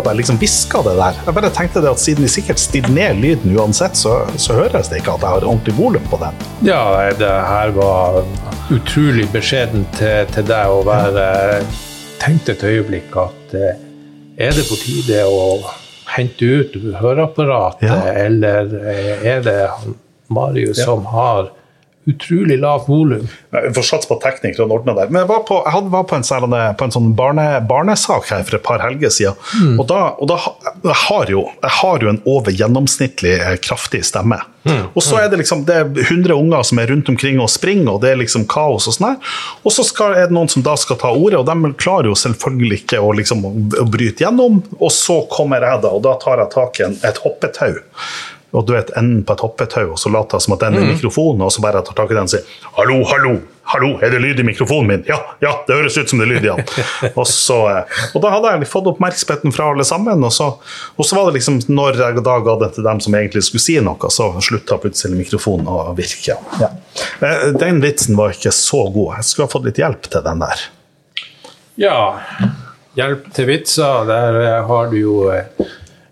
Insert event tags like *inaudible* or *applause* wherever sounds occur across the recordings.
at jeg liksom hviska det der? Jeg bare tenkte det at siden vi sikkert stiller ned lyden uansett, så, så høres det ikke at jeg har ordentlig volum på den. Ja, det her var utrolig beskjeden til, til deg å være Tenkte et øyeblikk at eh, er det på tide å hente ut høreapparatet, Ja. eller eh, er det han Marius Ja. som har utrolig lavt volum? Vi får satse på teknikerne ordner det. Men jeg var på, jeg var på en, sånn, på en sånn barne, barnesak her for et par helger siden. Og da, og da jeg har jo, jeg har jo en over gjennomsnittlig eh, kraftig stemme. Og så er det liksom det er 100 unger som er rundt omkring og springer, og det er liksom kaos og sånn her. Og så skal, er det noen som da skal ta ordet, og de klarer jo selvfølgelig ikke å, liksom, å bryte gjennom. Og så kommer jeg da, og da tar jeg tak i en, et hoppetau. Og du vet, enden på et hoppetau, og så later jeg som at den er mikrofonen, og så bare jeg tar tak i den og sier Hallo, hallo, hallo, er det lyd i mikrofonen min? Ja, ja, det høres ut som det er lyd i den. *laughs* og, så, eh, og da hadde jeg fått oppmerksomheten fra alle sammen, og så, og så var det liksom når jeg da ga det til dem som egentlig skulle si noe, så slutta plutselig mikrofonen å virke. Ja. Eh, Den vitsen var ikke så god. Jeg skulle ha fått litt hjelp til den der. Ja, hjelp til vitser, der eh, har du jo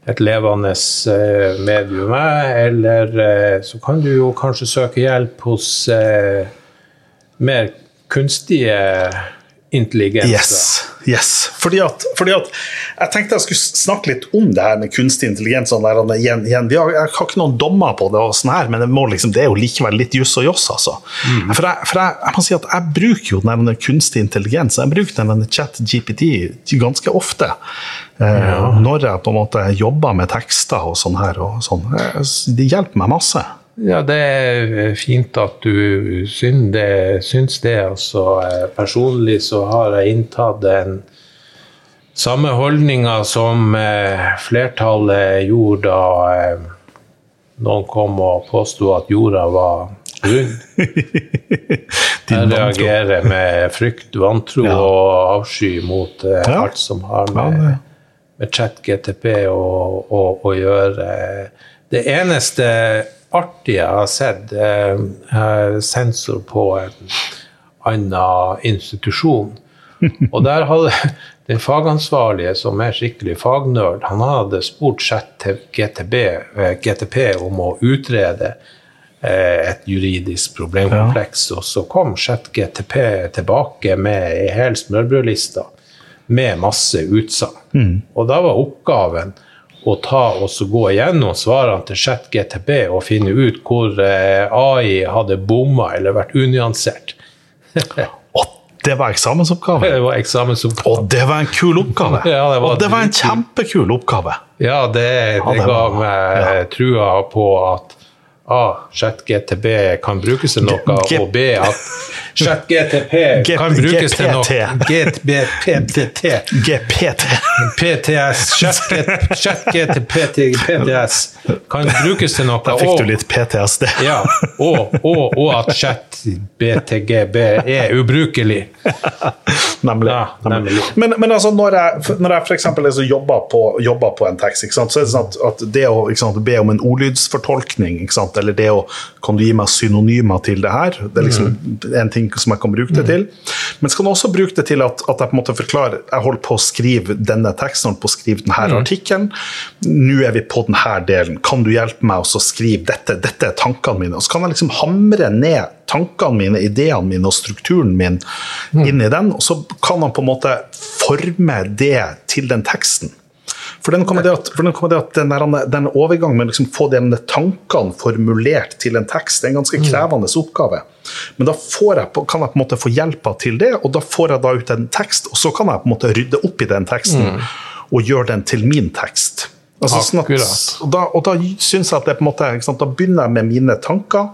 et levende eh, medium, eller eh, så kan du jo kanskje søke hjelp hos eh, mer kunstige intelligenser. Yes. yes. Fordi, at, fordi at jeg tenkte jeg skulle snakke litt om det her med kunstig intelligens. Sånn der, igjen, igjen. Har, jeg har ikke noen dommer på det, og sånn her, men det, må liksom, det er jo likevel litt juss og joss. Altså. For, jeg, for jeg, jeg må si at jeg bruker jo den kunstig intelligens. Jeg bruker den chat-GPT ganske ofte. Ja. Når jeg på en måte jobber med tekster og sånn her. Og sånn. Eh, Det hjelper meg masse. Ja, det er fint at du syns det. Syns det. Altså, eh, personlig så har jeg inntatt den samme holdninga som eh, flertallet gjorde da eh, noen kom og påsto at jorda var rund. *laughs* Jeg reagerer med frykt, vantro Ja. og avsky mot Ja. alt som har med, det- med chat-GTP å gjøre. Det eneste artige jeg har sett, eh, er sensor på en annen institusjon. *laughs* Og der hadde *laughs* den fagansvarlige, som er skikkelig fagnerd, han hadde spurt GTB, eh, GTP om å utrede eh, et juridisk problemkompleks, og så kom GTP tilbake med ei hel smørbrødliste med masse utsagn. Og da var oppgaven å ta og så gå igjennom svarene til ChatGTB og finne ut hvor eh, AI hadde bomma eller vært unyansert. Og det var eksamensoppgave. Det var eksamensoppgave. Og det var en kul oppgave! Ja, det var og det var en kjempekul oppgave. Ja, det, Ja, det det ga meg ja. trua på at A. ChatGTP kan brukes til noe, G- og B. at ChatGTP kan brukes til noe. GPT. GTPT. GPT. PTS. ChatGTP PTS kan brukes til noe. Da fikk og- du litt PTSD. Ja, og, og, og at ChatBTGB er ubrukelig. Nemlig. Ja, nemlig. nemlig. Men, men altså, når jeg, når jeg f.eks. Liksom jobber, på, jobber på en tekst, så er det sånn at, at det å ikke sant, be om en ordlydsfortolkning, ikke sant, eller det å Kan du gi meg synonymer til det her? Det er liksom en ting som jeg kan bruke det til. Men så kan du også bruke det til at, at jeg på en måte forklarer Jeg holder på å skrive denne teksten, holder på å skrive denne artikkelen. Nå er vi på denne delen. Kan du hjelpe meg å skrive dette? Dette er tankene mine. Og så kan jeg liksom hamre ned tankene mine, ideene mine og strukturen min inn i den, og så kan han på en måte forme det til den teksten. For den kommer det at, for den, kommer det at den, der, den overgangen med å liksom få de tankene formulert til en tekst, det er en ganske krevende oppgave. Men da får jeg, kan jeg på en måte få hjelpa til det, og da får jeg da ut en tekst, og så kan jeg på en måte rydde opp i den teksten og gjøre den til min tekst. Altså, sånn at, og da, og da syns jeg at det på en måte, sant, da begynner jeg med mine tanker.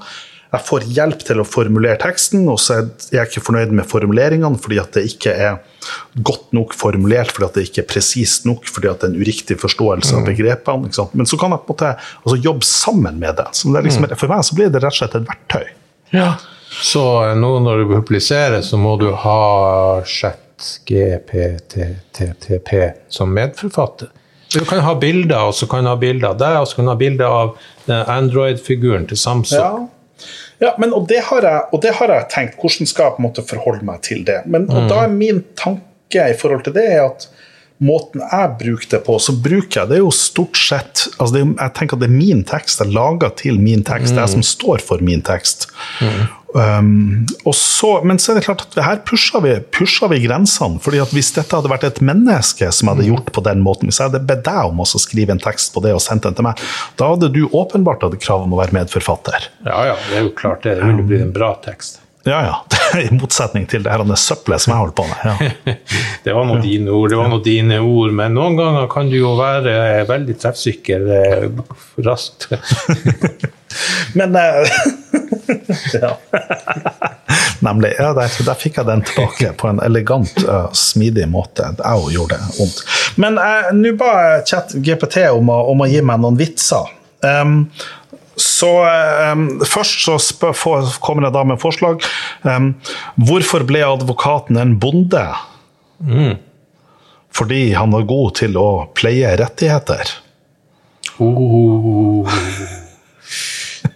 Jeg får hjelp til å formulere teksten, og så er jeg ikke fornøyd med formuleringene fordi at det ikke er godt nok formulert, fordi at det ikke er presist nok, fordi at det er en uriktig forståelse av begrepene. Ikke sant? Men så kan jeg på en måte altså, jobbe sammen med det. Så det er liksom, For meg så blir det rett og slett et verktøy. Så eh, nå når du publiserer, så må du ha ChatGPTTP som medforfatter. Du kan ha bilder, og så kan du ha bilder av deg, og så kan du ha bilder av den Android-figuren til Samsung. Ja. Ja, men, og, det har jeg, og det har jeg tenkt. Hvordan skal jeg på en måte forholde meg til det? Men og da er min tanke i forhold til det er at måten jeg bruker det på, så bruker jeg det jo stort sett altså det, Jeg tenker at det er min tekst, jeg lager til min tekst, er jeg som står for min tekst. Um, og så, men så er det klart at her pusher vi, pusher vi grensene. fordi at Hvis dette hadde vært et menneske som hadde gjort på den måten, hvis jeg hadde bedt deg om å skrive en tekst på det og sendt den til meg, da hadde du åpenbart hatt krav om å være medforfatter. Ja, ja, det er jo klart det. Det ville blitt en bra tekst. Ja, ja. *laughs* I motsetning til det her søppelet som jeg holder på med. Ja. *laughs* Det var nå dine ord, det var nå dine ord, men noen ganger kan du jo være eh, veldig treffsikker eh, raskt. *laughs* Men eh, *laughs* ja. Nemlig. Ja, der, der fikk jeg den tilbake på en elegant, uh, smidig måte. Jeg òg gjorde det vondt. Men uh, nå ba jeg chat GPT om å, om å gi meg noen vitser. Um, så um, først så spør, for, kommer jeg da med forslag. Um, hvorfor ble advokaten en bonde? Mm. Fordi han var god til å pleie rettigheter. Oh.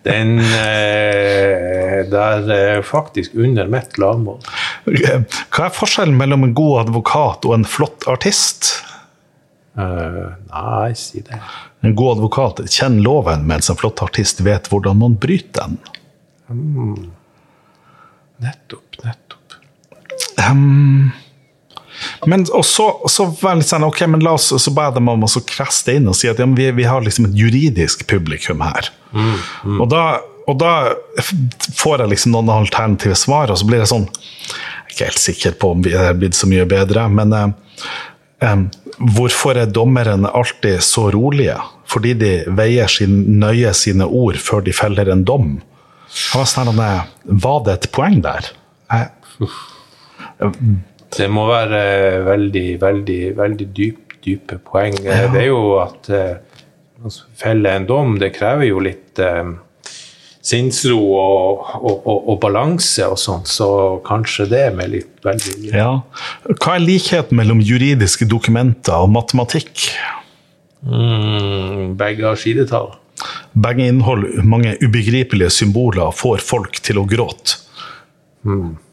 Den eh, der eh, faktisk under mitt lavmål. Hva er forskjellen mellom en god advokat og en flott artist? Uh, nei, si det. En god advokat kjenner loven, mens en flott artist vet hvordan man bryter den. Nettopp, nettopp. Um, men så, så var jeg litt sånn, ok, men la oss, så ba dem om å krasse det inn og si at ja, vi, vi har liksom et juridisk publikum her. Og, da, og da får jeg liksom noen alternative svar, og så blir jeg sånn Jeg er ikke helt sikker på om det er blitt så mye bedre, men eh, eh, hvorfor er dommerne alltid så rolige? Fordi de veier sin, nøye sine ord før de feller en dom. Sånn, var det et poeng der? Jeg, Det må være eh, veldig, veldig, veldig dyp, dype poeng. Ja. Det er jo at eh, å felle en dom, det krever jo litt eh, sinnsro og, og, og, og balanse og sånt, så kanskje det med litt veldig Ja. Hva er likheten mellom juridiske dokumenter og matematikk? mm, Begge har sidetall. Begge inneholder mange ubegripelige symboler og får folk til å gråte.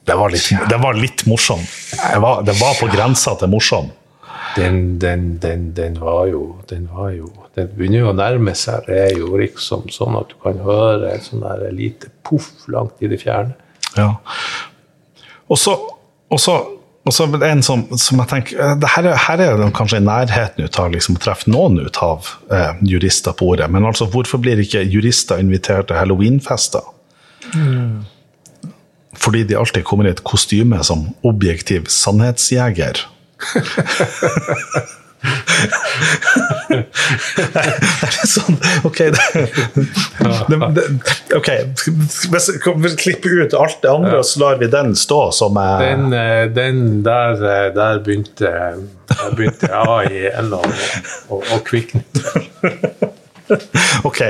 Det, var litt, det var litt morsom. Det var, det var på grensa til morsom. Den, den, den, den var jo Den var jo Den begynner jo å nærme seg. Det er jo liksom sånn at du kan høre et sånn der lite poff langt i det fjerne. Ja. Og så, og så, og så en som, som jeg tenker eh, det her, er- her er de kanskje i nærheten ut av liksom, å treffe noen ut av eh, jurister på ordet. Men altså, hvorfor blir ikke jurister invitert til halloweenfester? Fordi de alltid kommer i et kostyme som objektiv sannhetsjeger. er sånn, ok det, det, det, ok, hvis vi klipper ut alt det andre, og så lar vi den stå som er Den, eh, den der, eh, der begynte, der begynte AI ennå å, å kvikne. *laughs* Ok.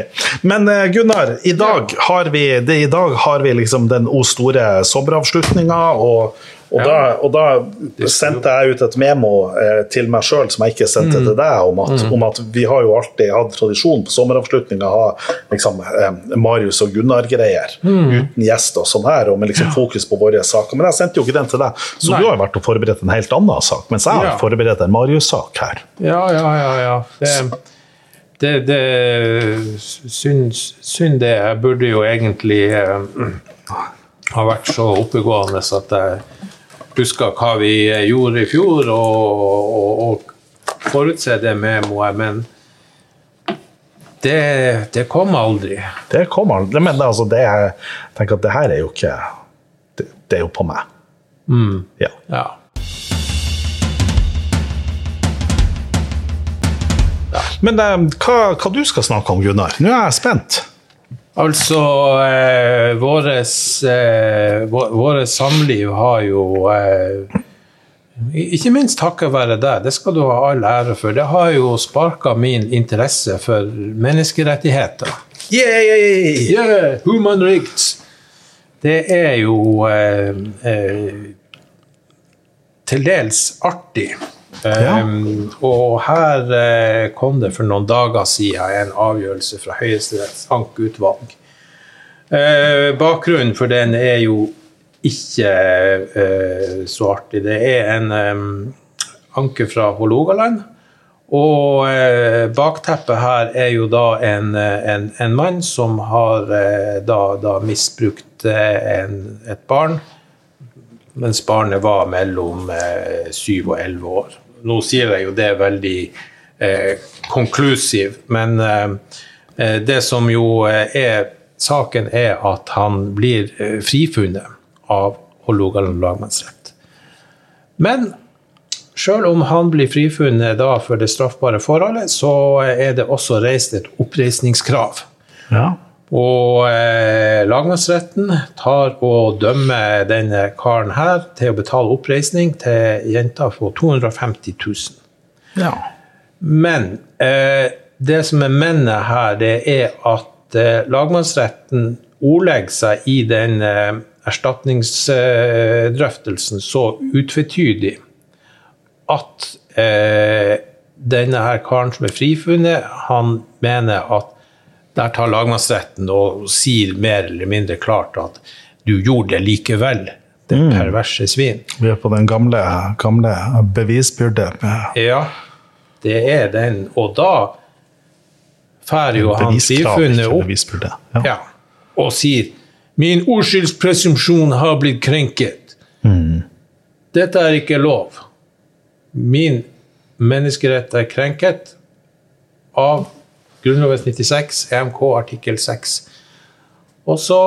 Men eh, Gunnar, i dag har vi, det, i dag har vi liksom den o store sommeravslutninga, og, og, Ja. da, og da sendte jeg ut et memo eh, til meg sjøl som jeg ikke sendte Mm. til deg, om at, om at vi har jo alltid hatt tradisjon på sommeravslutninga å ha liksom, eh, Marius og Gunnar-greier Mm. uten gjest og sånn her, og med liksom fokus på våre saker. Men jeg sendte jo ikke den til deg, så Nei. du har vært og forberedt en helt annen sak, mens jeg har Ja. forberedt en Marius-sak her. Ja, ja, ja. ja. Det, det, det synd, synd det. Jeg burde jo egentlig eh, ha vært så oppegående at jeg huska hva vi gjorde i fjor, og, og, og forutse det memoet, men det, det kom aldri. Det kommer Men altså, det jeg tenker at det her er jo ikke Det, det er jo på meg. Ja. Ja. Men eh, hva, hva du skal snakke om, Gunnar? Nå er jeg spent. Altså, eh, våres, eh, vå- våre samliv har jo eh, Ikke minst takket være deg, det skal du ha all ære for. Det har jo sparka min interesse for menneskerettigheter. Yay! Yeah, human rights! Det er jo eh, eh, til dels artig. Ja. Um, og her uh, kom det for noen dager siden en avgjørelse fra Høyesteretts ankeutvalg. Uh, bakgrunnen for den er jo ikke uh, så artig. Det er en um, anke fra Hålogaland. Og eh, bakteppet her er jo da en, en, en mann som har da, da, misbrukt en, et barn, mens barnet var mellom eh, syv og elleve år. Nå sier jeg jo det er veldig eh, men eh, det som jo er saken, er at han blir frifunnet av Hålogaland lagmannsrett. Men Sjøl om han blir frifunnet da for det straffbare forholdet, så er det også reist et oppreisningskrav. Ja. Og eh, lagmannsretten tar og dømmer denne karen her til å betale oppreisning til jenta for 250 000. Ja. Men eh, det som er mennet her, det er at eh, lagmannsretten ordlegger seg i den eh, erstatningsdrøftelsen så utvetydig at eh, denne her karen som er frifunnet, han mener at der tar lagmannsretten og sier mer eller mindre klart at du gjorde det likevel, det mm. perverse svin. Vi er på den gamle, gamle bevisbyrde. Ja, det er den. Og da drar jo han frifunnet opp ja. Ja, og sier min ordskyldspresumpsjon har blitt krenket. Mm. Dette er ikke lov min menneskerett er krenket av Grunnloven 96, EMK artikkel 6. Og så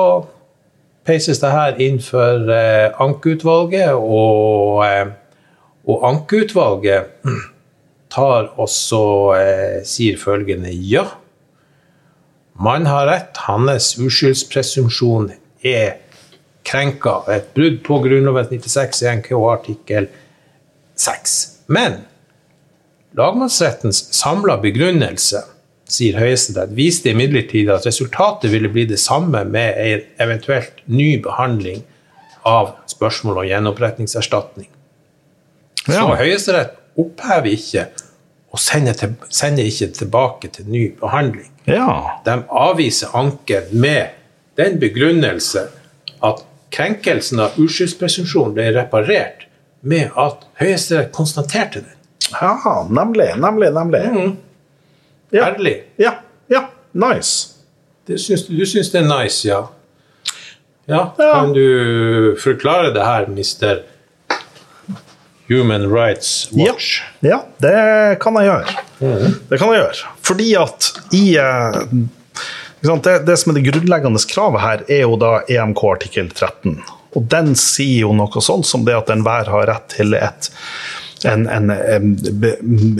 peises det her inn for eh, ankeutvalget, og, eh, og ankeutvalget *clears throat* tar også eh, sier følgende ja. Man har rett, hans uskyldspresumpsjon er krenka. Et brudd på Grunnloven 96, EMK artikkel 6. Men lagmannsrettens samla begrunnelse, sier Høyesterett, viste imidlertid at resultatet ville bli det samme med en eventuelt ny behandling av spørsmål om gjenopprettingserstatning. Ja. Så Høyesterett opphever ikke og sender, til, sender, ikke tilbake til ny behandling. Ja. De avviser anken med den begrunnelse at krenkelsen av uskyldspresumpsjon ble reparert med at Høyesterett konstaterte det. Ja, nemlig, nemlig, nemlig. Mm. Ja. Ærlig. Ja, ja, nice. Syns, du syns det er nice, ja. ja? ja? Kan du forklare det her, mister Human Rights Watch? Ja, ja det kan jeg gjøre. Mm. Det kan jeg gjøre. Fordi at i eh, det, det, som er det grunnleggende kravet her, er jo da EMK artikkel 13. Og den sier jo noe sånt som det at enhver har rett til et, en, en, en,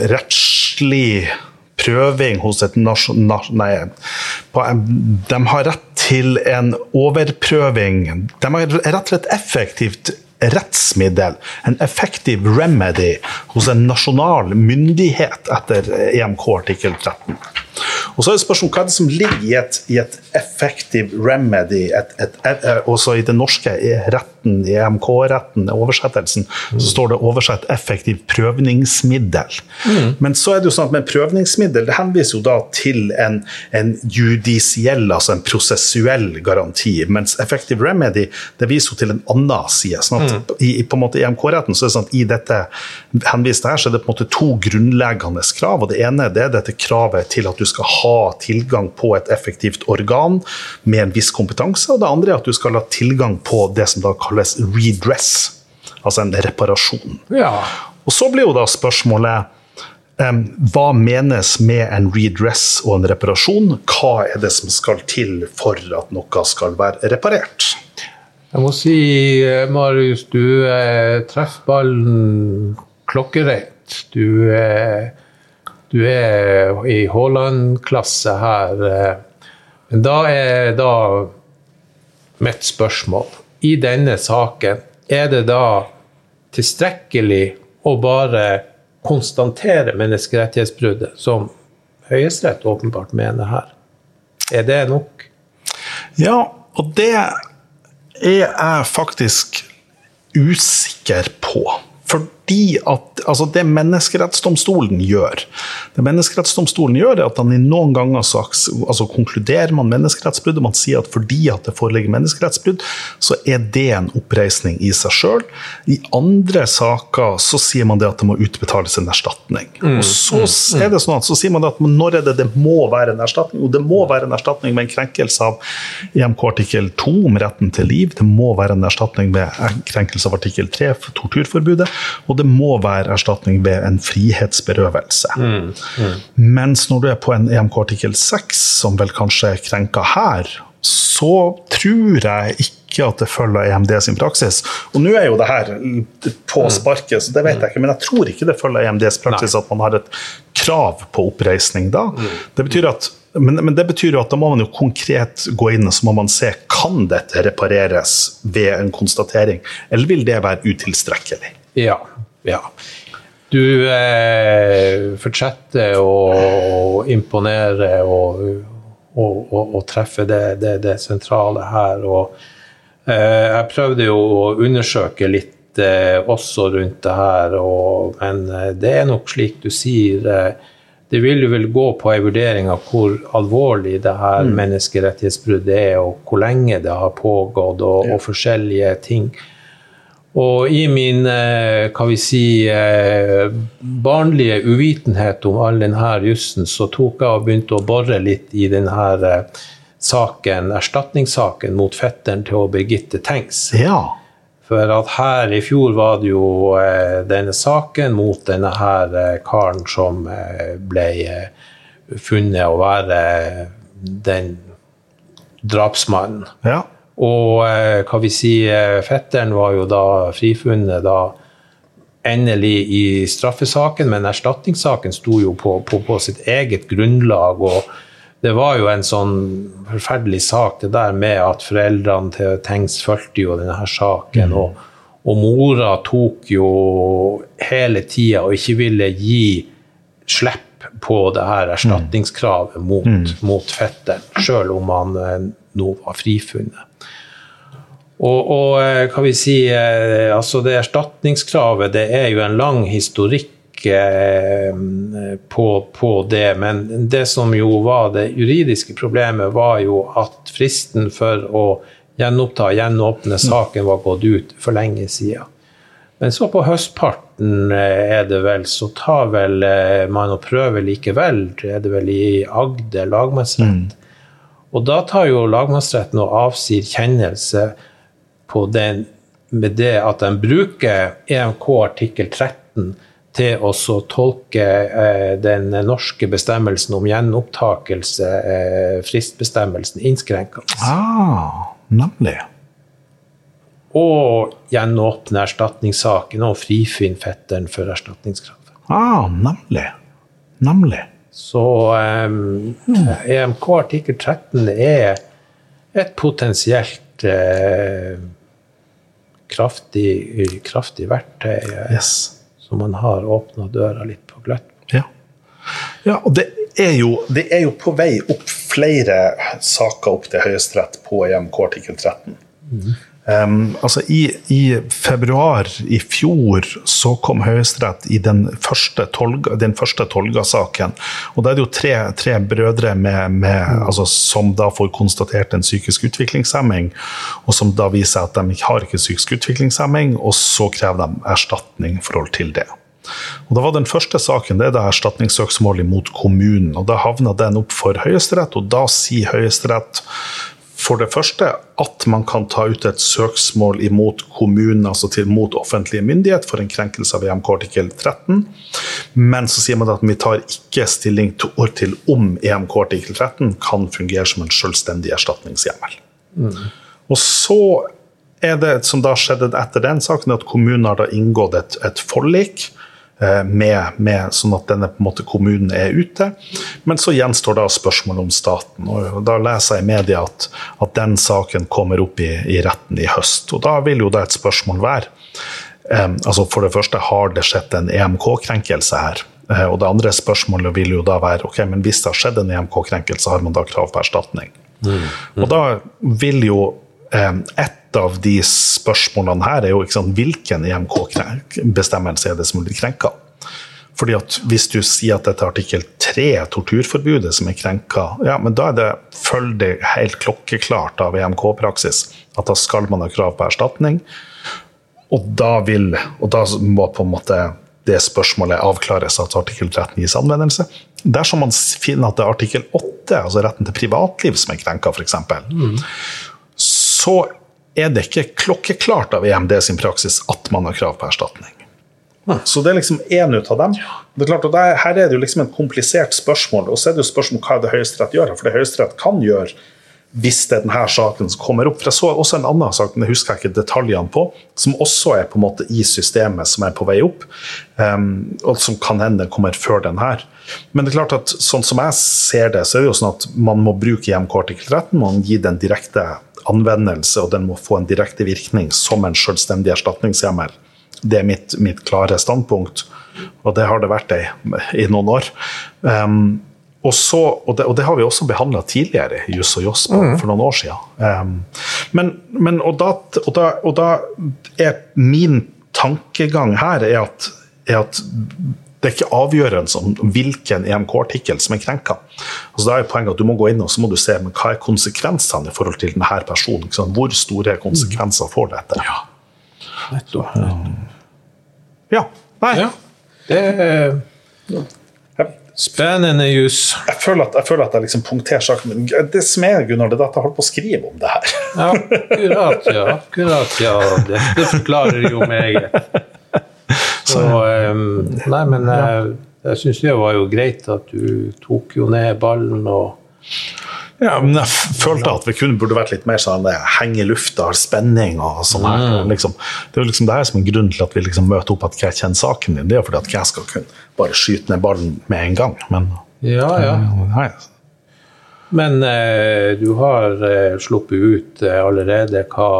rettslig prøving hos et nasjon... Nei, på, de har rett til en overprøving. De har rett til et effektivt rettsmiddel, en effektiv remedy, hos en nasjonal myndighet etter EMK artikkel 13. Og så er det spørsmål hva er det som ligger i et, i et effektiv remedy, et, et, også i det norske retten, i EMK-retten, oversettelsen, mm. så står det oversett 'effektiv prøvningsmiddel'. Mm. Men så er det jo sånn at med prøvningsmiddel det henviser jo da til en, en judisiell, altså en prosessuell garanti, mens effective remedy det viser jo til en annen side. sånn at mm. i, på en måte EMK-retten så er det sånn at i dette henvist her, så er det på en måte to grunnleggende krav. og Det ene det er dette kravet til at du skal ha tilgang på et effektivt organ med en viss kompetanse. Og det andre er at du skal ha tilgang på det som da kalles redress, altså en reparasjon. Ja. Og så blir jo da spørsmålet um, hva menes med en redress og en reparasjon? Hva er det som skal til for at noe skal være reparert? Jeg må si, eh, Marius, du eh, treffer ballen klokkerett. Du eh, du er i Haaland-klasse her. Eh, men da er da mitt spørsmål I denne saken, er det da tilstrekkelig å bare konstatere menneskerettighetsbruddet, som Høyesterett åpenbart mener her? Er det nok? Ja, og det er jeg faktisk usikker på. Fordi at altså det Menneskerettsdomstolen gjør Det Menneskerettsdomstolen gjør, er at han i noen ganger så, altså konkluderer man menneskerettsbrudd, og Man sier at fordi at det foreligger menneskerettsbrudd, så er det en oppreisning i seg sjøl. I andre saker så sier man det at det må utbetales en erstatning. Mm, og så mm, er det sånn at så sier man at når er det det må være en erstatning? Og det må være en erstatning med en krenkelse av EMK artikkel 2 om retten til liv. Det må være en erstatning med en krenkelse av artikkel 3, torturforbudet. Og det må være erstatning ved en frihetsberøvelse. Mm, mm. Mens når du er på en EMK artikkel 6, som vel kanskje er krenka her, så tror jeg ikke at det følger EMD sin praksis. Og nå er jo det her på mm. sparket, så det vet jeg ikke, men jeg tror ikke det følger EMDs praksis Nei. at man har et krav på oppreisning da. Mm. Det betyr at men, men, det betyr jo at da må man jo konkret gå inn og så må man se kan dette repareres ved en konstatering, eller vil det være utilstrekkelig? Ja, ja. Du eh, fortsetter å imponere og, og, og, og treffe det, det, det, sentrale her. Og, eh, jeg prøvde jo å undersøke litt eh, også rundt det her, men eh, det er nok slik du sier. Eh, det vil jo vel gå på en vurdering av hvor alvorlig det her mm. menneskerettighetsbruddet er, og hvor lenge det har pågått, og, og forskjellige ting. Og i min kan vi si, eh, barnlige uvitenhet om all denne jussen, så tok jeg og begynte å bore litt i denne eh, saken, erstatningssaken mot fetteren til Birgitte Tengs. Ja. For at her i fjor var det jo eh, denne saken mot denne her eh, karen som eh, ble funnet å være den drapsmannen. Ja. Og hva vi sier, fetteren var jo da frifunnet da endelig i straffesaken, men erstatningssaken sto jo på, på, på sitt eget grunnlag. og det var jo en sånn forferdelig sak, det der med at foreldrene til Tengs fulgte jo denne her saken. Mm. Og, og, mora tok jo hele tida og ikke ville gi slipp på det her erstatningskravet mot, mm. mot fetteren, sjøl om han eh, nå var frifunnet. Og, og, eh, hva vi si, eh, altså det erstatningskravet det er jo en lang historikk Eh, på, på, det. Men det som jo var det juridiske problemet, var jo at fristen for å gjenoppta, gjenåpne saken var gått ut for lenge siden. Men så på høstparten eh, er det vel, så tar vel eh, man og prøver likevel, er det vel i Agder lagmannsrett. Mm. Og da tar jo lagmannsretten og avsier kjennelse på den med det at de bruker EMK artikkel 13 til å tolke eh, den norske bestemmelsen om gjenopptakelse, eh, fristbestemmelsen, innskrenkende. Ah, nemlig. Og gjenåpne erstatningssaken og frifinne fetteren for erstatningskravet. Ah, nemlig. Nemlig. Så um, EMK artikkel 13 er et potensielt uh, kraftig, kraftig verktøy. Yes som man har åpna døra litt på gløtt. Ja. ja, og det er, jo, det er, jo, på vei opp flere saker opp til Høyesterett på EMK artikkel 13. Mm. Um, altså i, i, februar i fjor så kom Høyesterett i den første, tolga, Tolga-saken. Og Da er det jo tre, tre brødre med, med, mm. altså, som da får konstatert en psykisk utviklingshemming, og som da viser at de ikke har ikke psykisk utviklingshemming, og så krever de erstatning i forhold til det. Og da var Den første saken det er da erstatningssøksmålet mot kommunen. og Da havna den opp for Høyesterett, og da sier Høyesterett for det første at man kan ta ut et søksmål imot kommunen, altså til, mot offentlige myndighet, for en krenkelse av EMK artikkel 13. Men så sier man at vi tar ikke stilling til om EMK artikkel 13 kan fungere som en selvstendig erstatningshjemmel. Mm. Og så er det som da skjedde etter den saken, at kommunen har da inngått et, et forlik med, med, sånn at denne måte, kommunen er ute. Men så gjenstår da spørsmålet om staten. og Da leser jeg i media at, at den saken kommer opp i, i, retten i høst. og Da vil jo da et spørsmål være eh, altså For det første, har det skjedd en EMK-krenkelse her? Eh, og det andre spørsmålet vil jo da være ok, men hvis det har skjedd en EMK-krenkelse, har man da krav på erstatning? Mm. Mm. Og da vil jo eh, et av de spørsmålene her er jo sant, hvilken EMK-bestemmelse er det som blir krenka. Fordi at Hvis du sier at dette er artikkel 3, torturforbudet, som er krenka, ja, men da er det, følger det helt klokkeklart av EMK-praksis at da skal man ha krav på erstatning. Og da, vil, og da må på en måte det spørsmålet avklares at artikkel 13 gis anvendelse. Dersom man finner at det er artikkel 8, altså retten til privatliv, som er krenka, f.eks., mm. så er det ikke klokkeklart av EMD sin praksis at man har krav på erstatning. Så det er liksom én ut av dem. Det er klart, og der, Her er det jo liksom et komplisert spørsmål. Og så er det jo spørsmål hva er det Høyesterett gjør. For det Høyesterett kan gjøre hvis det er denne saken som kommer opp. For Jeg så også en annen sak, men det husker jeg ikke detaljene på, som også er på en måte i systemet, som er på vei opp. Um, og som kan hende kommer før den her. Men det er klart at sånn som jeg ser det, så er det jo sånn at man må bruke IMK artikkel 13. Man gi den direkte anvendelse, og den må få en direkte virkning som en selvstendig erstatningshjemmel. Det er mitt, mitt, klare standpunkt, og det har det vært i, i noen år. Um, og, så, og, det, og, det, har vi også behandla tidligere i Juss og Joss mm. for noen år siden. Um, men, men og, da, og, da, og, da, er min tankegang her er at, er at det er ikke avgjørende om hvilken EMK-artikkel som er krenka. Altså, da er poenget at Du må gå inn og så må du se men hva er konsekvensene i forhold til denne personen. Hvor store konsekvenser får dette? Ja. Nettopp. Ja. Nei. Ja. Det er Spennende jus. Jeg føler at jeg, føler at jeg liksom punkterer saken min. Det som er, Gunnar, det er at jeg holder på å skrive om det her. Ja, akkurat, ja. Akkurat, ja. Det, det forklarer jo meget. Så, um, nei, men jeg, jeg syns det var jo greit at du tok jo ned ballen og ja, men jeg følte at vi kun burde vært litt mer sånn henge i lufta, spenning og sånn. Mm. Liksom, det er jo liksom det her som er grunnen til at vi liksom møter opp at jeg kjenner saken din. Det er fordi at jeg skal kunne bare skyte ned ballen med en gang. Men, ja, ja. Nei. Men eh, du har eh, sluppet ut eh, allerede hva,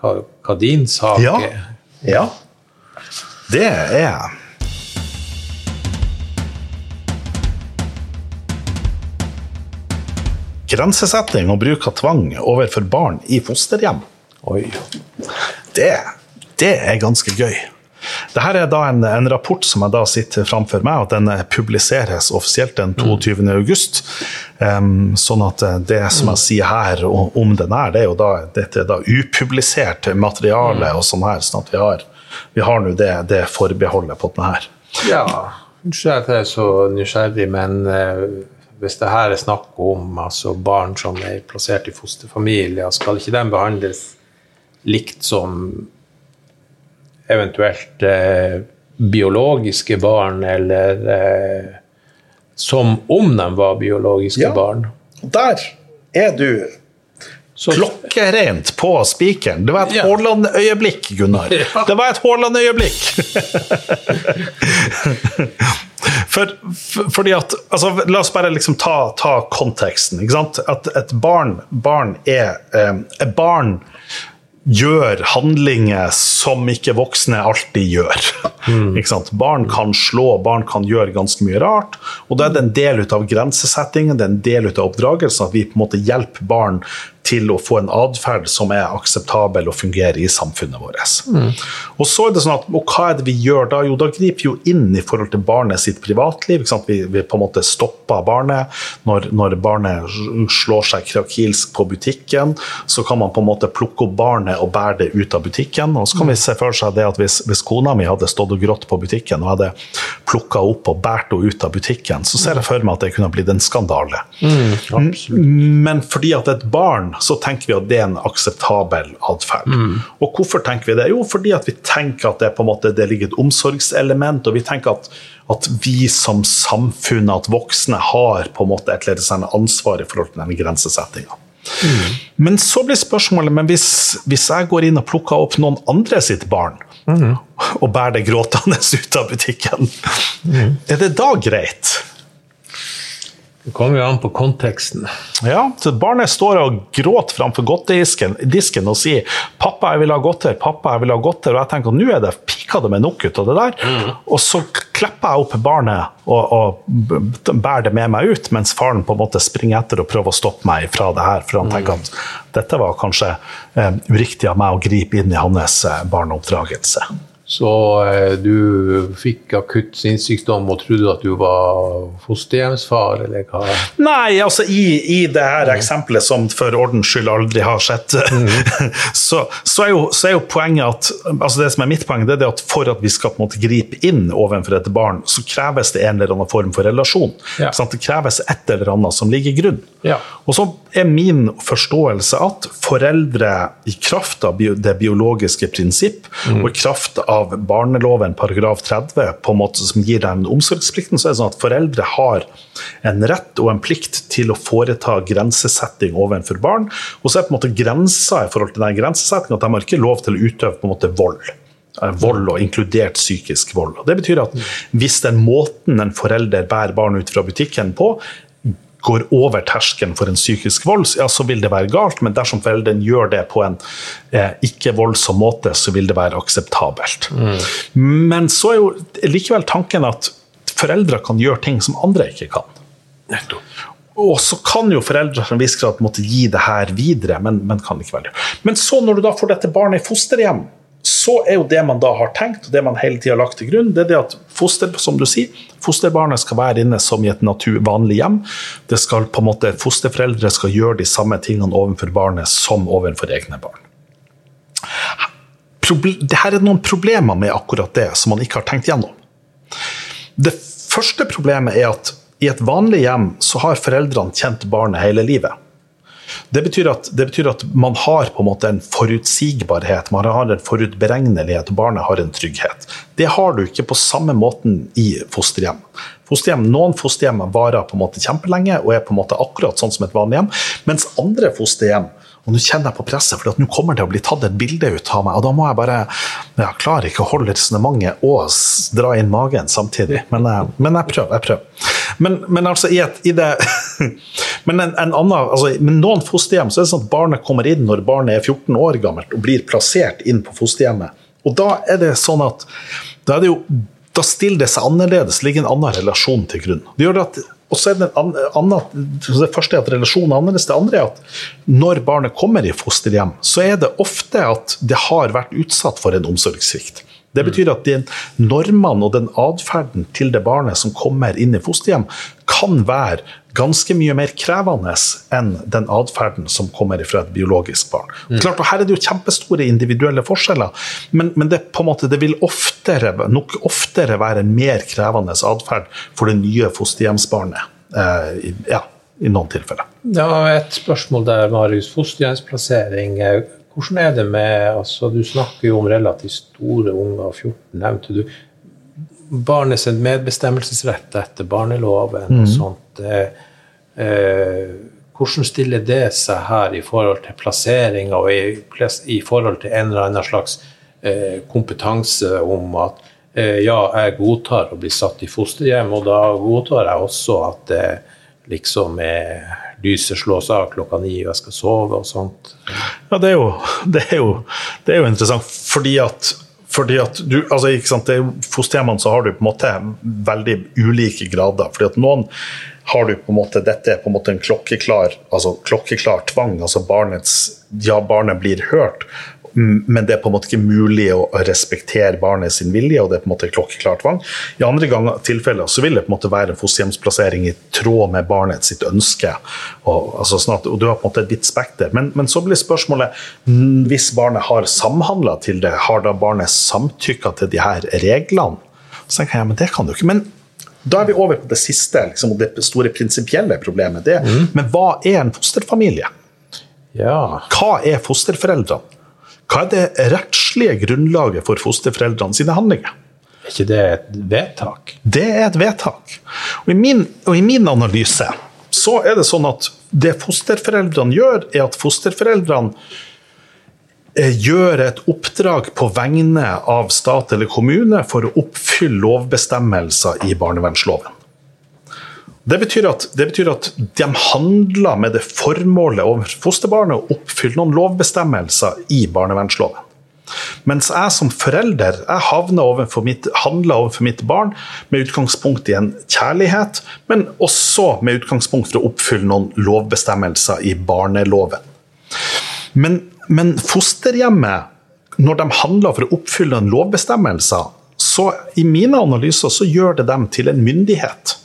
hva, hva, din sak ja. er? Ja, det er Grensesetting og bruk av tvang overfor barn i fosterhjem. Oi. Det, det er ganske gøy. Dette er da en, en, rapport som jeg da sitter framfor meg, og den publiseres offisielt den 22. Mm. august. Um, sånn at det som jeg sier her om den her, det er jo da, dette er da upublisert materiale mm. og sånn her, sånn at vi har, vi har nå det, det, forbeholdet på den her. Ja, unnskyld at jeg er så nysgjerrig, men uh hvis det her er snakk om altså barn som er plassert i fosterfamilier, skal ikke de behandles likt som eventuelt eh, biologiske barn, eller eh, som om de var biologiske ja, barn? Der er du så, Klokkerent på spikeren. Det var et ja. Haaland-øyeblikk, Gunnar. Ja. Det var et Haaland-øyeblikk! *laughs* For, for, fordi at altså, La oss bare liksom ta, ta konteksten. At et barn, barn er eh, Et barn gjør handlinger som ikke voksne alltid gjør. Mm. Barn kan slå, barn kan gjøre ganske mye rart. Og da er det en del av grensesettingen, det er en del av oppdragelsen, at vi på en måte hjelper barn til å få en atferd som er akseptabel og fungerer i samfunnet vårt. Mm. Og så er det sånn at, og hva er det vi gjør da? Jo, da griper vi jo inn i forhold til barnet sitt privatliv. Vi, vi, på en måte stopper barnet. Når, når, barnet slår seg krakilsk på butikken, så kan man på en måte plukke opp barnet og bære det ut av butikken. Og så kan vi se for seg det at hvis, hvis kona mi hadde stått og grått på butikken og hadde plukka opp og båret henne ut av butikken, så ser jeg for meg at det kunne blitt en skandale. Mm, Men fordi at et barn så tenker vi at det er en akseptabel atferd. Mm. Og hvorfor tenker vi det? Jo, fordi at vi tenker at det, på en måte, det ligger et omsorgselement, og vi tenker at, at vi som samfunn, at voksne, har på en måte et eller annet ansvar i forhold til denne grensesettinga. Mm. Men så blir spørsmålet men hvis, hvis, jeg går inn og plukker opp noen andre sitt barn, mm. og bærer det gråtende ut av butikken, mm. er det da greit? Det kommer jo an på konteksten. Ja, så Barnet står og gråter framfor godtedisken disken og sier 'pappa, jeg vil ha godteri', 'pappa, jeg vil ha godteri', og jeg tenker at nå er det pika det meg nok ut av det der. Og så klipper jeg opp barnet og, og bærer det med meg ut, mens faren på en måte springer etter og prøver å stoppe meg fra det her, for han tenker at dette var kanskje eh, uriktig av meg å gripe inn i hans eh, barneoppdragelse. Så eh, du fikk akutt sinnssykdom og trodde at du var fosterhjemsfar, eller hva? Nei, altså i, i det her eksempelet som for ordens skyld aldri har skjedd, *laughs* så, så, er jo, så er jo poenget at altså Det som er mitt poeng, det er at for at vi skal på en måte gripe inn overfor et barn, så kreves det en eller annen form for relasjon. Ja. Sant? Det kreves et eller annet som ligger i grunn. Ja. Og så er min forståelse at foreldre, i kraft av det biologiske prinsipp, og i kraft av barneloven paragraf 30, på en måte som gir den omsorgsplikten, så er det sånn at foreldre har en rett og en plikt til å foreta grensesetting overfor barn. Og så er på en måte grensa i forhold til den grensesettingen at de har ikke lov til å utøve på en måte vold. Eh, Vold og inkludert psykisk vold. Og Det betyr at hvis den måten en forelder bærer barn ut fra butikken på, går over terskelen for en psykisk vold, ja, så vil det være galt. Men dersom foreldrene gjør det på en eh, ikke-voldsom måte, så vil det være akseptabelt. Men så er jo likevel tanken at foreldre kan gjøre ting som andre ikke kan. Og så kan jo foreldre til en viss grad måtte gi det her videre, men, men kan likevel gjøre Men så når du da får dette barnet i fosterhjem, så er jo det man da har tenkt, og det man hele tida har lagt til grunn, det er det at foster, som du sier, fosterbarnet skal være inne som i et natur, vanlig hjem. Det skal på en måte, Fosterforeldre skal gjøre de samme tingene overfor barnet som overfor egne barn. Proble det her er noen problemer med akkurat det som man ikke har tenkt gjennom. Det første problemet er at i et vanlig hjem så har foreldrene kjent barnet hele livet. Det betyr, at, det betyr at man har på en måte en forutsigbarhet, man har en forutberegnelighet, og barnet har en trygghet. Det har du ikke på samme måten i fosterhjem. fosterhjem noen fosterhjem varer på en måte kjempelenge og er på en måte akkurat sånn som et vanlig hjem, mens andre fosterhjem og nå kjenner jeg på presset, for nå kommer det å bli tatt et bilde ut av meg. Og da må jeg bare Jeg klarer ikke å holde resonnementet og dra inn magen samtidig. Men, jeg- men jeg prøver. jeg prøver. Men, men altså, i, et, i det *laughs* Men en, en annen, altså, men noen fosterhjem så er det sånn at barnet kommer inn når barnet er 14 år gammelt og blir plassert inn på fosterhjemmet. Og da er det sånn at da, er det jo, da stiller det seg annerledes, ligger en annen relasjon til grunn. Det gjør at og så er det, så det første er at relasjonen er annerledes. Det andre er at når barnet kommer i fosterhjem, så er det ofte at det har vært utsatt for en omsorgssvikt. Det betyr at de normene og den atferden til det barnet som kommer inn i fosterhjem, kan være ganske mye mer krevende enn den atferden som kommer fra et biologisk barn. Klart, og Her er det jo kjempestore individuelle forskjeller, men, men det, på en måte, det vil oftere, nok oftere være en mer krevende atferd for det nye fosterhjemsbarnet. Eh, i, ja, i noen tilfeller. Ja, et spørsmål der, Marius. Fosterhjemsplassering. eh, Hvordan er det med altså Du snakker jo om relativt store unger, 14 nevnte du. Barnets medbestemmelsesrett etter barneloven og sånt. Eh, hvordan stiller det seg her i forhold til plassering og i, i forhold til en eller annen slags eh, kompetanse om at eh, ja, jeg godtar å bli satt i fosterhjem, og da godtar jeg også at det liksom er lyset slås av klokka ni, og jeg skal sove og sånt. Ja, det er jo, det er jo, det er jo interessant, fordi at, fordi at du, altså, ikke sant, er Fosterhjemmene så har du på en måte veldig ulike grader. fordi at noen har du på en måte, Dette er på en måte en klokkeklar, altså klokkeklar tvang. altså barnets, Ja, barnet blir hørt, men det er på en måte ikke mulig å respektere barnet sin vilje, og det er på en måte klokkeklar tvang. I andre ganger, tilfeller så vil det på en måte være en fosterhjemsplassering i tråd med barnet sitt ønske. Og, altså sånn at, og du har på en måte et vidt spekter. Men, men så blir spørsmålet mm, hvis barnet har samhandla til det, har da barnet samtykka til de her reglene? Så tenker jeg, men det kan du ikke. Men da er vi over på det siste, liksom, det store prinsipielle problemet. Det, Men hva er en fosterfamilie? Ja, Hva er fosterforeldrene? Hva er det rettslige grunnlaget for fosterforeldrene sine handlinger? er ikke det et vedtak? Det er et vedtak. Og i, min, og i min analyse så er det sånn at det fosterforeldrene gjør, er at fosterforeldrene eh, gjør et oppdrag på vegne av stat eller kommune for å oppfylle lovbestemmelser i barnevernsloven. Det betyr, at, det betyr at de handler med det formålet overfor fosterbarnet å oppfylle noen lovbestemmelser i barnevernsloven. Mens jeg som forelder jeg overfor mitt, handler overfor mitt barn med utgangspunkt i en kjærlighet, men også med utgangspunkt for å oppfylle noen lovbestemmelser i barneloven. Men, men fosterhjemmet, når de handler for å oppfylle en lovbestemmelser, så i mine analyser så gjør det dem til en myndighet.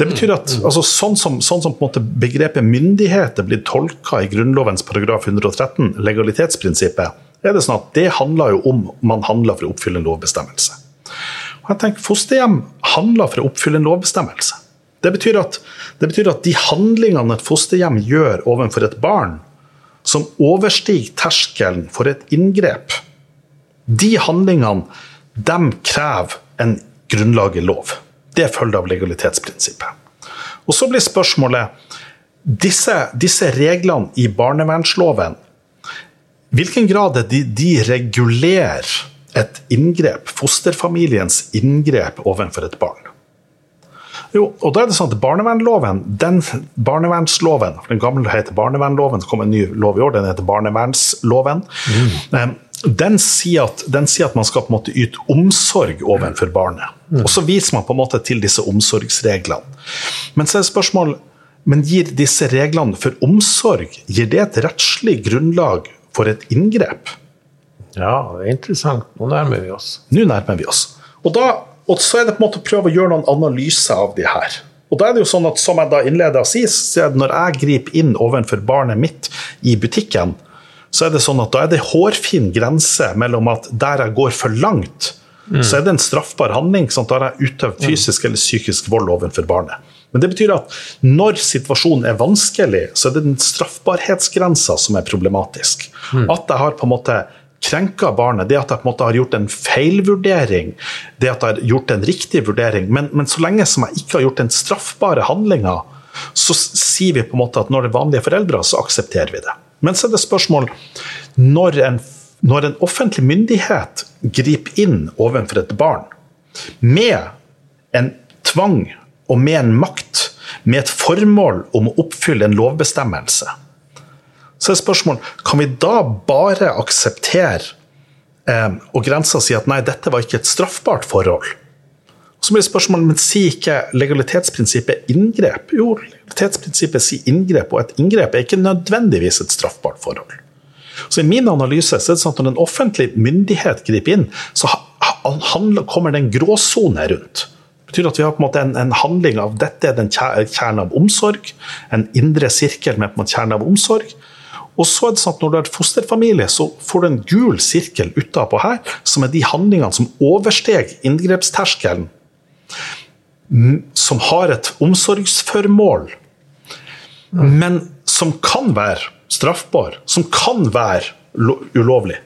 Det betyr at altså, Sånn som, sånn som begrepet myndighet er blitt tolka i Grunnlovens paragraf 113, legalitetsprinsippet, er det sånn at det handler jo om man handler for å oppfylle en lovbestemmelse. Og jeg tenker Fosterhjem handler for å oppfylle en lovbestemmelse. Det betyr, at, det betyr at de handlingene et fosterhjem gjør overfor et barn, som overstiger terskelen for et inngrep, de handlingene de krever en grunnlag i lov. Det følger av legalitetsprinsippet. Og Så blir spørsmålet disse, disse reglene i barnevernsloven hvilken grad er de, de regulerer et inngrep, fosterfamiliens inngrep overfor et barn? Jo, og da er det sånn at barnevernloven, den barnevernsloven, for Den gamle heter barnevernloven, så kom en ny lov i år, den heter barnevernsloven. Mm. Den, sier at, den, sier at, man skal på en måte yte omsorg overfor barnet. Mm. Og så viser man på en måte til disse omsorgsreglene. Men så er spørsmålet men gir disse reglene for omsorg gir det et rettslig grunnlag for et inngrep? Ja, det er interessant. Nå nærmer vi oss. Nå nærmer vi oss. Og, da, og så er det på en måte å prøve å gjøre noen analyser av de her. Og da er det jo sånn at, Som jeg da innleda å si, så er det når jeg griper inn overfor barnet mitt i butikken, så er det sånn at da er det hårfin grense mellom at der jeg går for langt, mm. så er det en straffbar handling. Sånn, Da har jeg utøvd fysisk eller psykisk vold overfor barnet. Men det betyr at når situasjonen er vanskelig, så er det den straffbarhetsgrensa som er problematisk. Mm. At jeg har på en måte krenka barnet, det at jeg på en måte har gjort en feilvurdering, det at jeg har gjort en riktig vurdering. Men, men så lenge som jeg ikke har gjort den straffbare handlinga, så sier vi på en måte at når det er vanlige foreldre, så aksepterer vi det. Men så er det spørsmål når en, når en offentlig myndighet griper inn overfor et barn med en tvang og med en makt, med et formål om å oppfylle en lovbestemmelse, så er spørsmålet kan vi da bare akseptere eh, og grensa si at nei, dette var ikke et straffbart forhold. Så blir spørsmålet, men sier ikke legalitetsprinsippet inngrep? Jo, legalitetsprinsippet sier inngrep, og et inngrep er ikke nødvendigvis et straffbart forhold. Så I min analyse så er det sånn at når en offentlig myndighet griper inn, så kommer det en gråsone rundt betyr at vi har på en måte en, en handling av dette er den kjernen av omsorg. En indre sirkel med på en kjerne av omsorg. Og så er det sånn at Når du er fosterfamilie, så får du en gul sirkel utapå her, som er de handlingene som oversteg inngrepsterskelen, som har et omsorgsformål, men som kan være straffbar, som kan være ulovlig.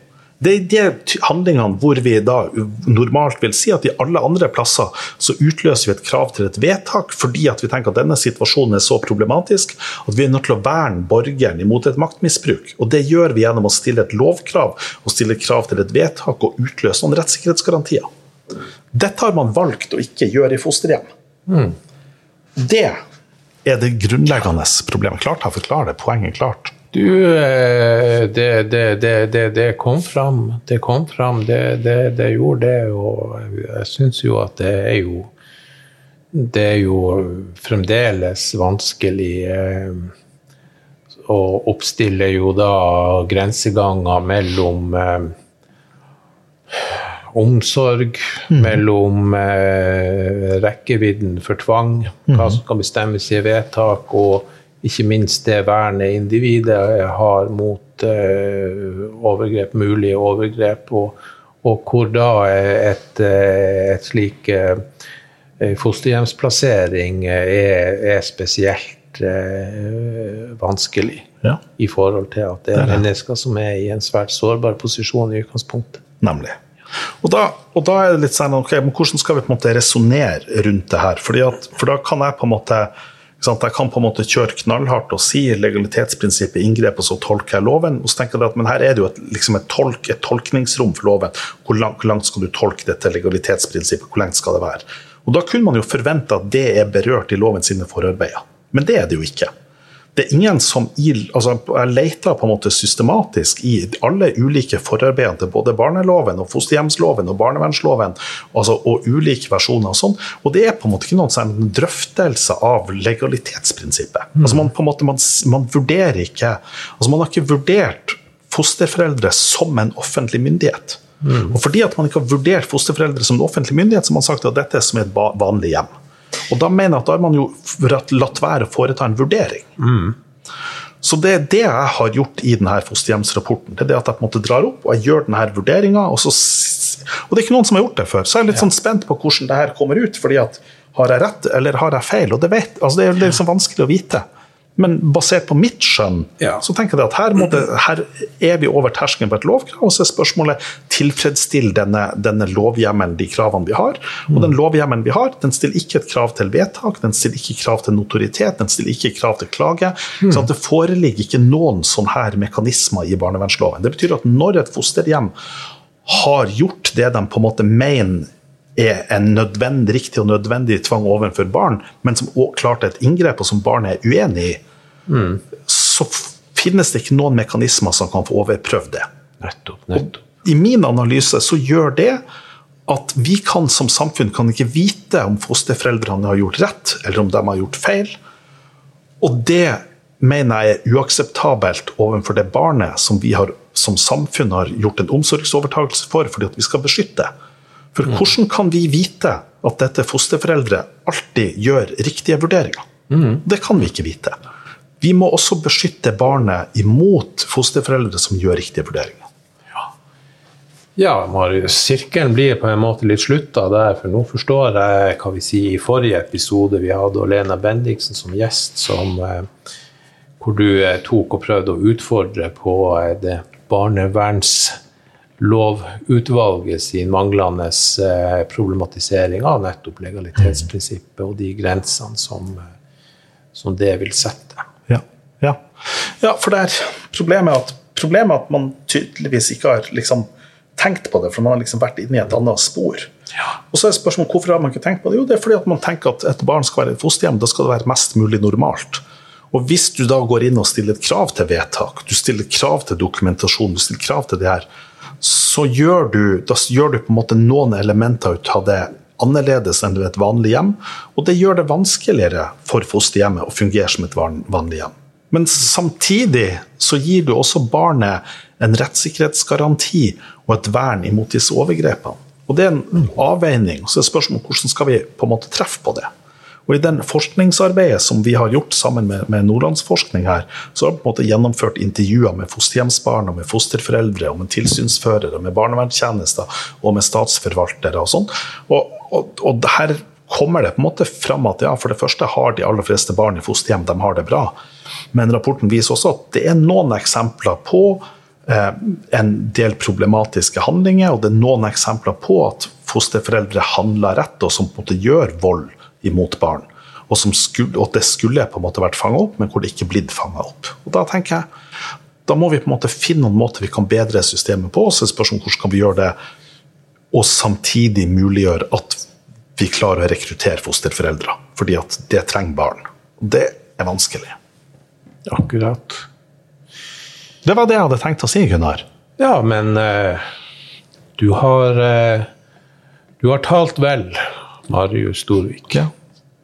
Det er de handlingene hvor vi da normalt vil si at i alle andre plasser så utløser vi et krav til et vedtak fordi at vi tenker at denne situasjonen er så problematisk at vi er nødt til å verne borgeren imot et maktmisbruk. Og det gjør vi gjennom å stille et lovkrav og stille krav til et vedtak og utløse noen rettssikkerhetsgarantier. Dette har man valgt å ikke gjøre i fosterhjem. Mm. Det er det grunnleggende problemet. Klart jeg forklarer det, poenget klart. Du, eh, det, det, det, det, kom fram. Det kom fram, det, gjorde det. Og jeg syns jo at det er jo Det er jo fremdeles vanskelig eh, å oppstille jo da grenseganger mellom eh, omsorg, mm. mellom rekkevidden for tvang, hva mm. som kan bestemmes i vedtak, og ikke minst det vernet individet har mot uh, overgrep, mulige overgrep, og, og hvor da et, eh, et slik uh, fosterhjemsplassering er, er spesielt vanskelig ja. i forhold til at det er mennesker som er i en svært sårbar posisjon i utgangspunktet. Nemlig. Og da, og da, er det litt sånn, ok, men Hvordan skal vi på en måte resonnere rundt det her? At, for da kan jeg på en måte jeg kan på en måte kjøre knallhardt og si legalitetsprinsippet inngrep, og så tolker jeg loven. og så tenker jeg at, Men her er det jo et, liksom et, tolk, et tolkningsrom for loven. Hvor langt, hvor langt, skal du tolke dette legalitetsprinsippet? Hvor langt skal det være? Og Da kunne man jo forvente at det er berørt i loven sine forarbeider. Men det er det jo ikke. Det er ingen som i, altså Jeg leter på en måte systematisk i alle ulike forarbeidene til både barneloven, og fosterhjemsloven og barnevernsloven, altså, og ulike versjoner og sånn. Og det er på en måte ikke noen sånn drøftelse av legalitetsprinsippet. Altså man, på en måte, man, man vurderer ikke altså Man har ikke vurdert fosterforeldre som en offentlig myndighet. Mm. Og fordi at man ikke har vurdert fosterforeldre som en offentlig myndighet, så har man sagt at dette er som et vanlig hjem. Og da mener jeg at da har man jo latt være å foreta en vurdering. Mm. Så det er det jeg har gjort i denne fosterhjemsrapporten. Det er det at jeg på en måte drar opp og jeg gjør denne vurderinga. Og, og, det er ikke noen som har gjort det før, så jeg er litt sånn spent på hvordan det her kommer ut. fordi at har jeg rett eller har jeg feil? Og det, vet, altså det er liksom vanskelig å vite. Men basert på mitt skjønn, ja. så tenker jeg at her, det, her, er vi over terskelen på et lovkrav. Og så er spørsmålet tilfredsstiller denne, denne lovhjemmelen de kravene vi har. Og den lovhjemmelen vi har, den stiller ikke et krav til vedtak, den stiller ikke krav til notoritet, den stiller ikke krav til klage. Mm. Så det foreligger ikke noen sånne her mekanismer i barnevernsloven. Det betyr at når et fosterhjem har gjort det de på en måte mener er en nødvendig, riktig og nødvendig tvang overfor barn, men som også klart er et inngrep, og som barnet er uenig i, mm. så finnes det ikke noen mekanismer som kan få overprøvd det. Nettopp, nettopp. Og I min analyse så gjør det at vi kan som samfunn kan ikke vite om fosterforeldrene har gjort rett, eller om de har gjort feil. Og det mener jeg er uakseptabelt overfor det barnet som vi har, som samfunn har gjort en omsorgsovertakelse for, fordi at vi skal beskytte. For hvordan kan vi vite at dette fosterforeldre alltid gjør riktige vurderinger? Mm. Det kan vi ikke vite. Vi må også beskytte barnet imot fosterforeldre som gjør riktige vurderinger. Ja, ja Marius. Sirkelen blir på en måte litt slutta der, for nå forstår jeg hva vi sier i forrige episode. Vi hadde Lena Bendiksen som gjest, som, eh, hvor du eh, tok og prøvde å utfordre på eh, det barneverns lovutvalget sin manglende eh, problematisering av nettopp legalitetsprinsippet og de grensene som, eh, som det vil sette. Ja, ja. ja for er problemet at, problemet at man tydeligvis ikke har liksom tenkt på det, for man har liksom vært inne i et annet spor. Ja. Og så er spørsmålet hvorfor har man ikke tenkt på det? Jo, det er fordi at man tenker at et barn skal være et fosterhjem. Da skal det være mest mulig normalt. Og hvis du da går inn og stiller et krav til vedtak, du stiller krav til dokumentasjon, du stiller krav til det her, så gjør du, da gjør du på en måte noen elementer ut av det annerledes enn et vanlig hjem. Og det gjør det vanskeligere for fosterhjemmet å fungere som et vanlig hjem. Men samtidig så gir du også barnet en rettssikkerhetsgaranti og et vern imot disse overgrepene. Og Det er en avveining. Så er spørsmålet hvordan skal vi på en måte treffe på det. Og I den forskningsarbeidet som vi har gjort sammen med, med Nordlandsforskning, her, så har vi på en måte gjennomført intervjuer med fosterhjemsbarn, og med fosterforeldre, og med tilsynsførere, med barnevernstjenester og med statsforvaltere. og sånn. Og, og, og her kommer det på en måte fram at ja, for det første har de aller fleste barn i fosterhjem de har det bra. Men rapporten viser også at det er noen eksempler på eh, en del problematiske handlinger, og det er noen eksempler på at fosterforeldre handler rett, og som på en måte gjør vold imot barn. Og, skulle, og, det skulle på en måte vært fanga opp, men hvor det ikke blitt fanga opp. Og Da tenker jeg, da må vi på en måte finne noen måter vi kan bedre systemet på. Så er spørsmålet hvordan kan vi gjøre det, og samtidig muliggjøre at vi klarer å rekruttere fosterforeldre. Fordi at det trenger barn. Og det er vanskelig. Akkurat. Det var det jeg hadde tenkt å si, Gunnar. Ja, men uh, du har uh, Du har talt vel. Marius Storvik. Ja.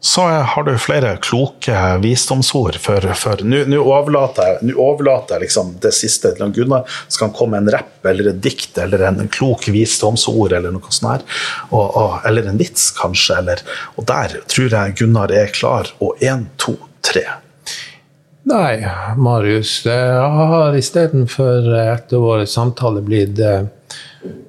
Så har du flere kloke visdomsord for, for Nå overlater jeg, overlater jeg liksom det siste til Gunnar. Skal han komme med en rapp eller et dikt eller en, klok visdomsord eller noe sånt her. Og, og, eller en vits, kanskje. Eller, og der tror jeg Gunnar er klar. Og én, to, tre. Nei, Marius. Jeg har istedenfor etter vår samtale blitt eh,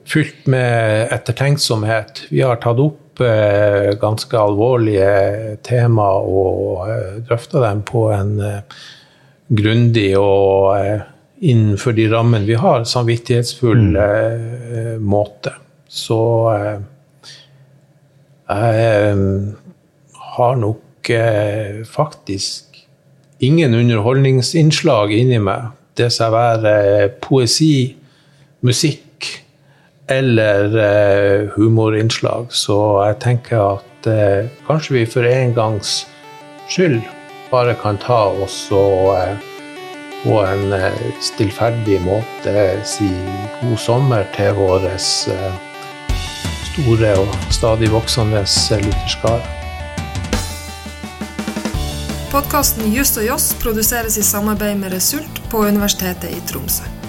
fylt med ettertenksomhet. Vi har tatt opp Eh, ganske alvorlige tema og eh, drøfta dem på en eh, grundig og innenfor de rammene vi har, samvittighetsfull mm. måte. Så jeg har nok faktisk ingen underholdningsinnslag inni meg. Det skal være poesi, musikk eller uh, humorinnslag. Så jeg tenker at eh, kanskje vi for en gangs skyld bare kan ta oss og eh, på en eh, stillferdig måte si god sommer til vår eh, store og stadig voksende lytterskare. Podkasten Just og Joss produseres i samarbeid med Result på Universitetet i Tromsø.